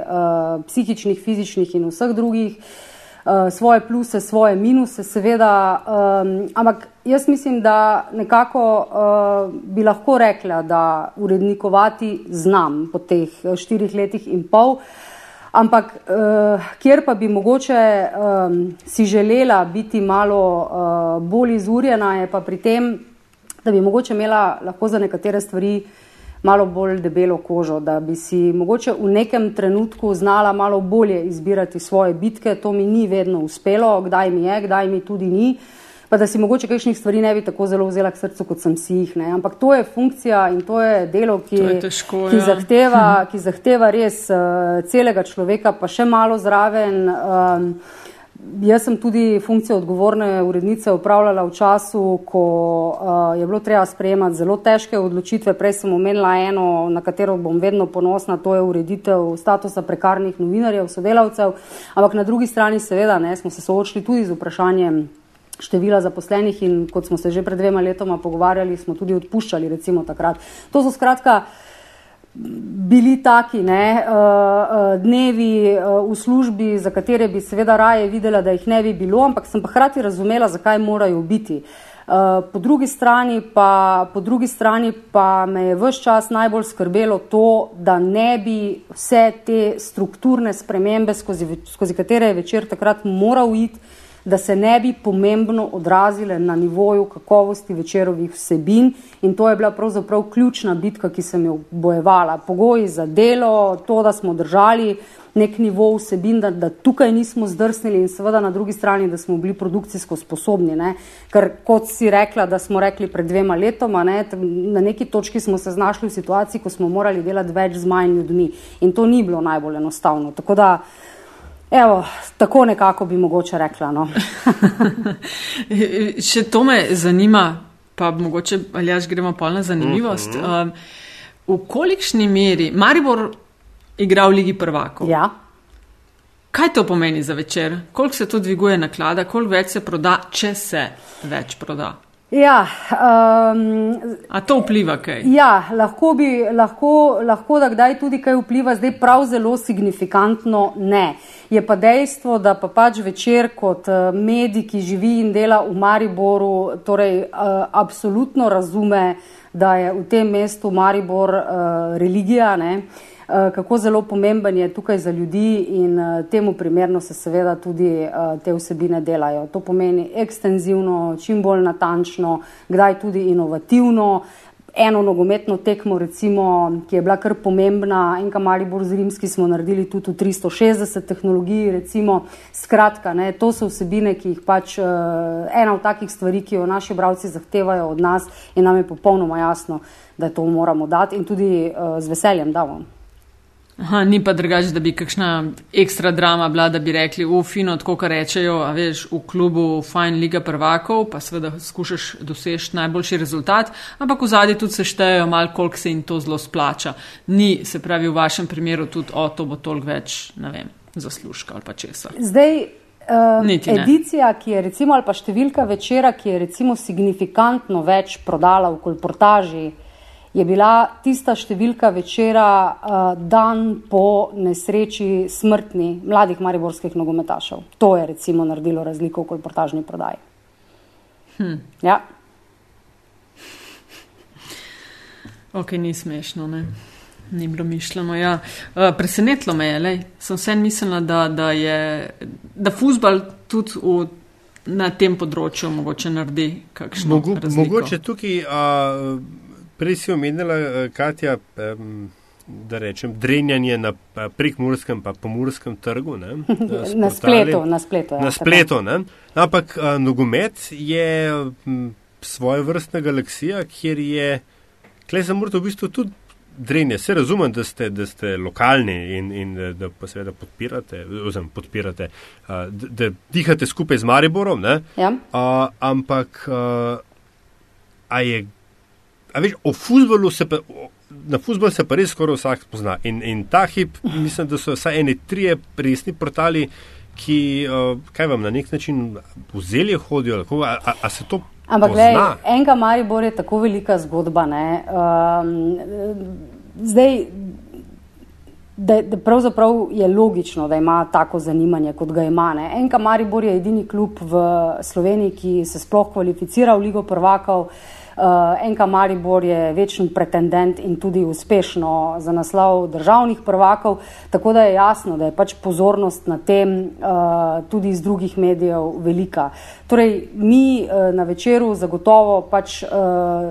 Speaker 3: psihičnih, fizičnih in vseh drugih. Eh, svoje pluse, svoje minuse, seveda. Um, ampak jaz mislim, da nekako uh, bi lahko rekla, da urednikovati znam po teh eh, štirih letih in pol. Ampak uh, kjer pa bi mogoče um, si želela biti malo uh, bolj izurjena, je pa pri tem, da bi mogoče imela lahko za nekatere stvari uh, malo bolj debelo kožo, da bi si mogoče v nekem trenutku znala malo bolje izbirati svoje bitke. To mi ni vedno uspelo, kdaj mi je, kdaj mi tudi ni. Pa da si mogoče kakšnih stvari ne bi tako zelo vzela k srcu, kot sem si jih. Ne. Ampak to je funkcija in to je delo, ki,
Speaker 1: je težko,
Speaker 3: ki, ja. zahteva, ki zahteva res uh, celega človeka, pa še malo zraven. Um, Jaz sem tudi funkcijo odgovorne urednice upravljala v času, ko uh, je bilo treba sprejemati zelo težke odločitve. Prej sem omenila eno, na katero bom vedno ponosna, to je ureditev statusa prekarnih novinarjev, sodelavcev. Ampak na drugi strani, seveda, ne, smo se soočili tudi z vprašanjem števila zaposlenih in kot smo se že pred dvema letoma pogovarjali, smo tudi odpuščali, recimo takrat. To so skratka bili taki ne, uh, uh, dnevi uh, v službi, za katere bi seveda raje videla, da jih ne bi bilo, ampak sem pa hkrati razumela, zakaj morajo biti. Po, drugi pa, po drugi strani pa me je vse čas najbolj skrbelo to, da ne bi vse te strukturne spremembe, skozi, skozi katere je večer takrat moral iti, da se ne bi pomembno odrazile na nivoju kakovosti večerovih vsebin in to je bila pravzaprav ključna bitka, ki sem jo bojevala. Pogoji za delo, to, da smo držali nek nivo vsebin, da, da tukaj nismo zdrsnili in seveda na drugi strani, da smo bili produkcijsko sposobni. Ne? Ker kot si rekla, da smo rekli pred dvema letoma, ne? na neki točki smo se znašli v situaciji, ko smo morali delati več z manj ljudmi in to ni bilo najbolj enostavno. Tako da Evo, tako nekako bi mogoče rekla. No.
Speaker 1: Še to me zanima, pa mogoče ali jaz gremo pa na zanimivost. Uh -huh. um, v kolikšni meri Maribor igra v Ligi prvakov?
Speaker 3: Ja.
Speaker 1: Kaj to pomeni za večer? Koliko se to dviguje naklada, koliko več se proda, če se več proda?
Speaker 3: Ja, um,
Speaker 1: A to vpliva kaj?
Speaker 3: Ja, lahko, bi, lahko, lahko da kdaj tudi kaj vpliva, zdaj prav zelo signifikantno ne. Je pa dejstvo, da pa pač večer kot eh, medij, ki živi in dela v Mariboru, torej uh, absolutno razume, da je v tem mestu Maribor uh, religija. Ne? Eh, kako zelo pomemben je tukaj za ljudi in eh, temu primerno se seveda tudi eh, te vsebine delajo. To pomeni ekstenzivno, čim bolj natančno, kdaj tudi inovativno. Eno nogometno tekmo, recimo, ki je bila kar pomembna, enka Maribor z Rimski smo naredili tudi v 360 tehnologiji, recimo, skratka, ne, to so vsebine, ki jih pač ena od takih stvari, ki jo naši bravci zahtevajo od nas in nam je popolnoma jasno, da to moramo dati in tudi z veseljem davamo.
Speaker 1: Aha, ni pa drugače, da bi kakšna ekstra drama bila, da bi rekli, v fino, tako kar rečejo, a veš, v klubu fajn liga prvakov, pa seveda skušaš doseči najboljši rezultat, ampak v zadnji tudi seštejejo mal, koliko se jim to zelo splača. Ni, se pravi, v vašem primeru tudi, o, to bo toliko več, ne vem, zaslužka ali pa česa.
Speaker 3: Zdaj, uh, edicija, ki je recimo, ali pa številka večera, ki je recimo signifikantno več prodala v kolportaži, je bila tista številka večera uh, dan po nesreči smrtni mladih mariborskih nogometašev. To je recimo naredilo razliko v kolportažni prodaji. Hm. Ja.
Speaker 1: Ok, ni smešno, ne. Ni bilo mišljeno. Ja. Uh, presenetilo me je, lej. sem vse mislila, da, da je da futbal tudi v, na tem področju mogoče naredi kakšno. Mogu,
Speaker 2: mogoče tukaj. Uh, Prej si omenila, eh, Katja, da rečem, drenjanje na prekmurskem pa pomorskem trgu. Ne,
Speaker 3: na spletu. Na spletu, ja,
Speaker 2: na spletu Ampak a, nogomet je svoje vrstna galaksija, kjer je, klej za morto v bistvu tudi drenje. Se razumem, da ste, da ste lokalni in, in da pa seveda podpirate, oziroma podpirate, a, da, da dihate skupaj z Mariborom,
Speaker 3: ja.
Speaker 2: a, ampak a, a je A veš, o futbolu se pa, na futbol se pa res skoraj vsak pozna. In, in ta hip, mislim, da so vsaj eni trije resni portali, ki, uh, kaj vam na nek način vzeli hodijo, lahko, a, a, a se to.
Speaker 3: Ampak, gledaj, enega Maribor je tako velika zgodba. Um, zdaj, da, da pravzaprav je logično, da ima tako zanimanje, kot ga ima. Ne. Enka Maribor je edini klub v Sloveniji, ki se sploh kvalificira v Ligo prvakov. Uh, eh, Enka Maribor je večni pretendent in tudi uspešno za naslov državnih prvakov, tako da je jasno, da je pač pozornost na tem uh, tudi iz drugih medijev velika. Torej, mi uh, na večeru zagotovo pač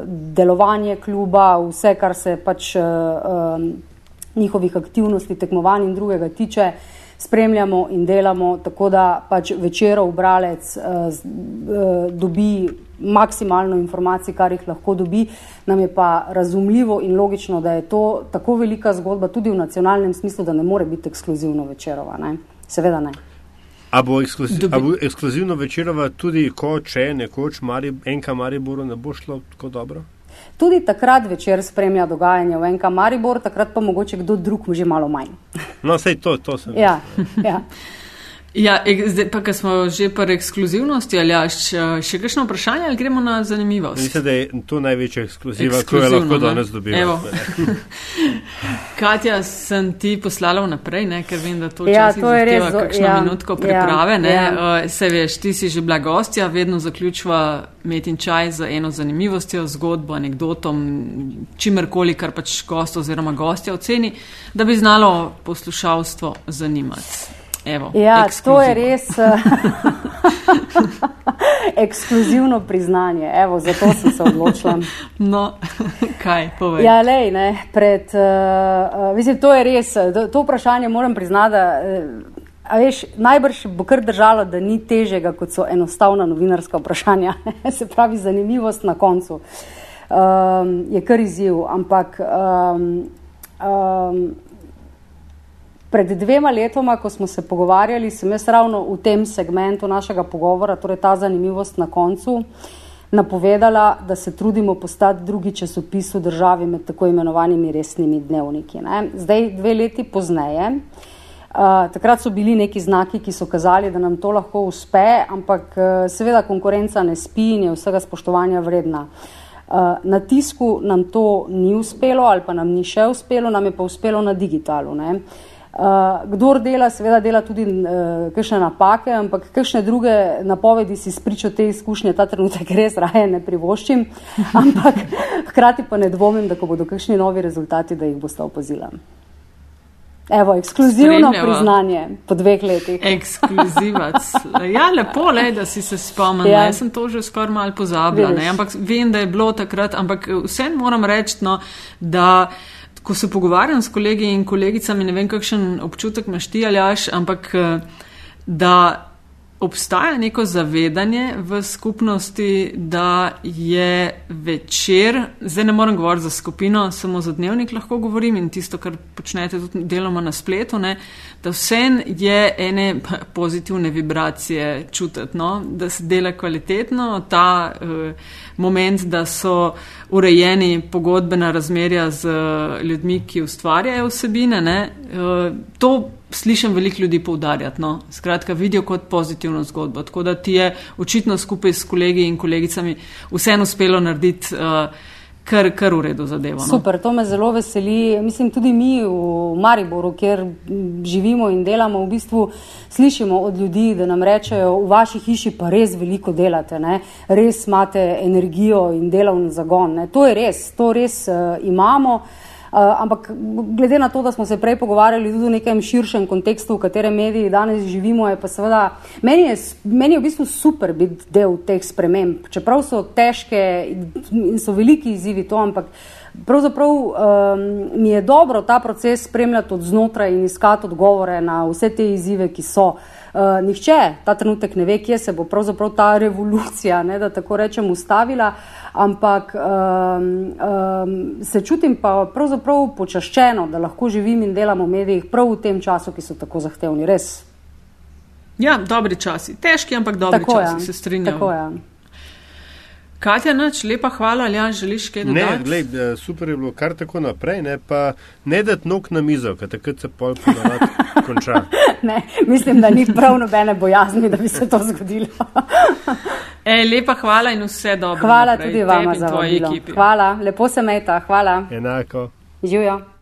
Speaker 3: delovanje kluba, vse, kar se pač njihovih aktivnosti, tekmovanj in drugega tiče, spremljamo in delamo tako, da pač večerov bralec uh, uh, dobi maksimalno informacij, kar jih lahko dobi. Nam je pa razumljivo in logično, da je to tako velika zgodba tudi v nacionalnem smislu, da ne more biti ekskluzivno večerova. Ne? Seveda ne.
Speaker 2: A bo, ekskluziv, a bo ekskluzivno večerova tudi, ko če nekoč Mari, enka Mariboru ne bo šlo tako dobro?
Speaker 3: Tudi takrat večer spremlja dogajanje v NK Maribor, takrat pa mogoče kdo drug, že malo manj.
Speaker 2: No, sej to, to sem.
Speaker 3: Ja, ja.
Speaker 1: Ja, zdaj pa, ker smo že pri ekskluzivnosti, ali še kakšno vprašanje, ali gremo na zanimivost?
Speaker 2: Mislim, da je to največja ekskluziva, ki jo lahko danes dobimo.
Speaker 1: Katja, sem ti poslala vnaprej, ne, ker vem, da to ja, to je res. Kakšno ja, minutko priprave, ja, ne. Ja. Uh, se veš, ti si že bila gostja, vedno zaključva met in čaj z eno zanimivostjo, zgodbo, anegdotom, čimerkoli, kar pač gost oziroma gostja oceni, da bi znalo poslušalstvo zanimati. Evo,
Speaker 3: ja, to je res eh, ekskluzivno priznanje. Evo, zato sem se odločila.
Speaker 1: No, kaj povej?
Speaker 3: Ja, lej, ne, pred, uh, mislim, to je res. To, to vprašanje moram priznati, da uh, veš, najbrž bo kar držalo, da ni težjega, kot so enostavna novinarska vprašanja. se pravi, zanimivost na koncu um, je kar izziv. Ampak um, um, Pred dvema letoma, ko smo se pogovarjali, sem jaz ravno v tem segmentu našega pogovora, torej ta zanimivost na koncu, napovedala, da se trudimo postati drugi časopis v državi med tako imenovanimi resnimi dnevniki. Ne. Zdaj, dve leti pozneje, Uh, takrat so bili neki znaki, ki so kazali, da nam to lahko uspe, ampak uh, seveda konkurenca ne spi in je vsega spoštovanja vredna. Uh, na tisku nam to ni uspelo ali pa nam ni še uspelo, nam je pa uspelo na digitalu. Uh, kdor dela, seveda dela tudi uh, kakšne napake, ampak kakšne druge napovedi si spričo te izkušnje ta trenutek res raje ne privoščim, ampak hkrati pa ne dvomim, da ko bodo kakšni novi rezultati, da jih boste opazili. Evo, ekskluzivno priznanje po dveh letih.
Speaker 1: Ekskluzivac. Ja, lepo je, da si se spomnil. Ja. Jaz sem to že skoraj malo pozabila, ampak vem, da je bilo takrat. Ampak vsem moram reči, no, da ko se pogovarjam s kolegi in kolegicami, ne vem, kakšen občutek imaš ti ali aš, ampak da obstaja neko zavedanje v skupnosti, da je večer, zdaj ne morem govoriti za skupino, samo za dnevnik lahko govorim in tisto, kar počnete tudi deloma na spletu, ne, da vsem je ene pozitivne vibracije čutiti, no, da se dela kvalitetno, ta uh, moment, da so urejeni pogodbena razmerja z uh, ljudmi, ki ustvarjajo vsebine, ne, uh, to slišim veliko ljudi poudarjati. No? Skratka, vidijo kot pozitivno zgodbo. Tako da ti je očitno skupaj s kolegi in kolegicami vseeno uspelo narediti. Uh, Kar, kar v redu zadevo. No?
Speaker 3: Super, to me zelo veseli. Mislim, tudi mi v Mariboru, kjer živimo in delamo, v bistvu slišimo od ljudi, da nam rečejo, v vaši hiši pa res veliko delate, ne? res imate energijo in delovni zagon. Ne? To je res, to res uh, imamo. Eh, ampak glede na to, da smo se prej pogovarjali tudi v nekem širšem kontekstu, v katerem mediji danes živimo, je pa seveda meni je, meni je v bistvu super biti del teh sprememb. Čeprav so težke in so veliki izzivi to, ampak pravzaprav um, mi je dobro ta proces spremljati od znotraj in iskati odgovore na vse te izzive, ki so. Uh, nihče ta trenutek ne ve, kje se bo pravzaprav ta revolucija, ne, da tako rečem, ustavila, ampak um, um, se čutim pa pravzaprav počaščeno, da lahko živim in delam v medijih prav v tem času, ki so tako zahtevni. Res.
Speaker 1: Ja, dobri časi. Težki, ampak dobri tako časi, je. se strinjam. Tako je. Katja, noč, lepa hvala, ali želiš kaj dodati?
Speaker 2: Ne, glej, eh, super je bilo kar tako naprej, ne, pa ne dati nog na mizo, ker takrat se pol ponavadi konča.
Speaker 3: ne, mislim, da ni prav nobene bojazni, da bi se to zgodilo.
Speaker 1: e, lepa hvala in vse dobro.
Speaker 3: Hvala naprej, tudi vama za vaš ekipi. Hvala, lepo se meta, hvala.
Speaker 2: Enako.
Speaker 3: Živijo.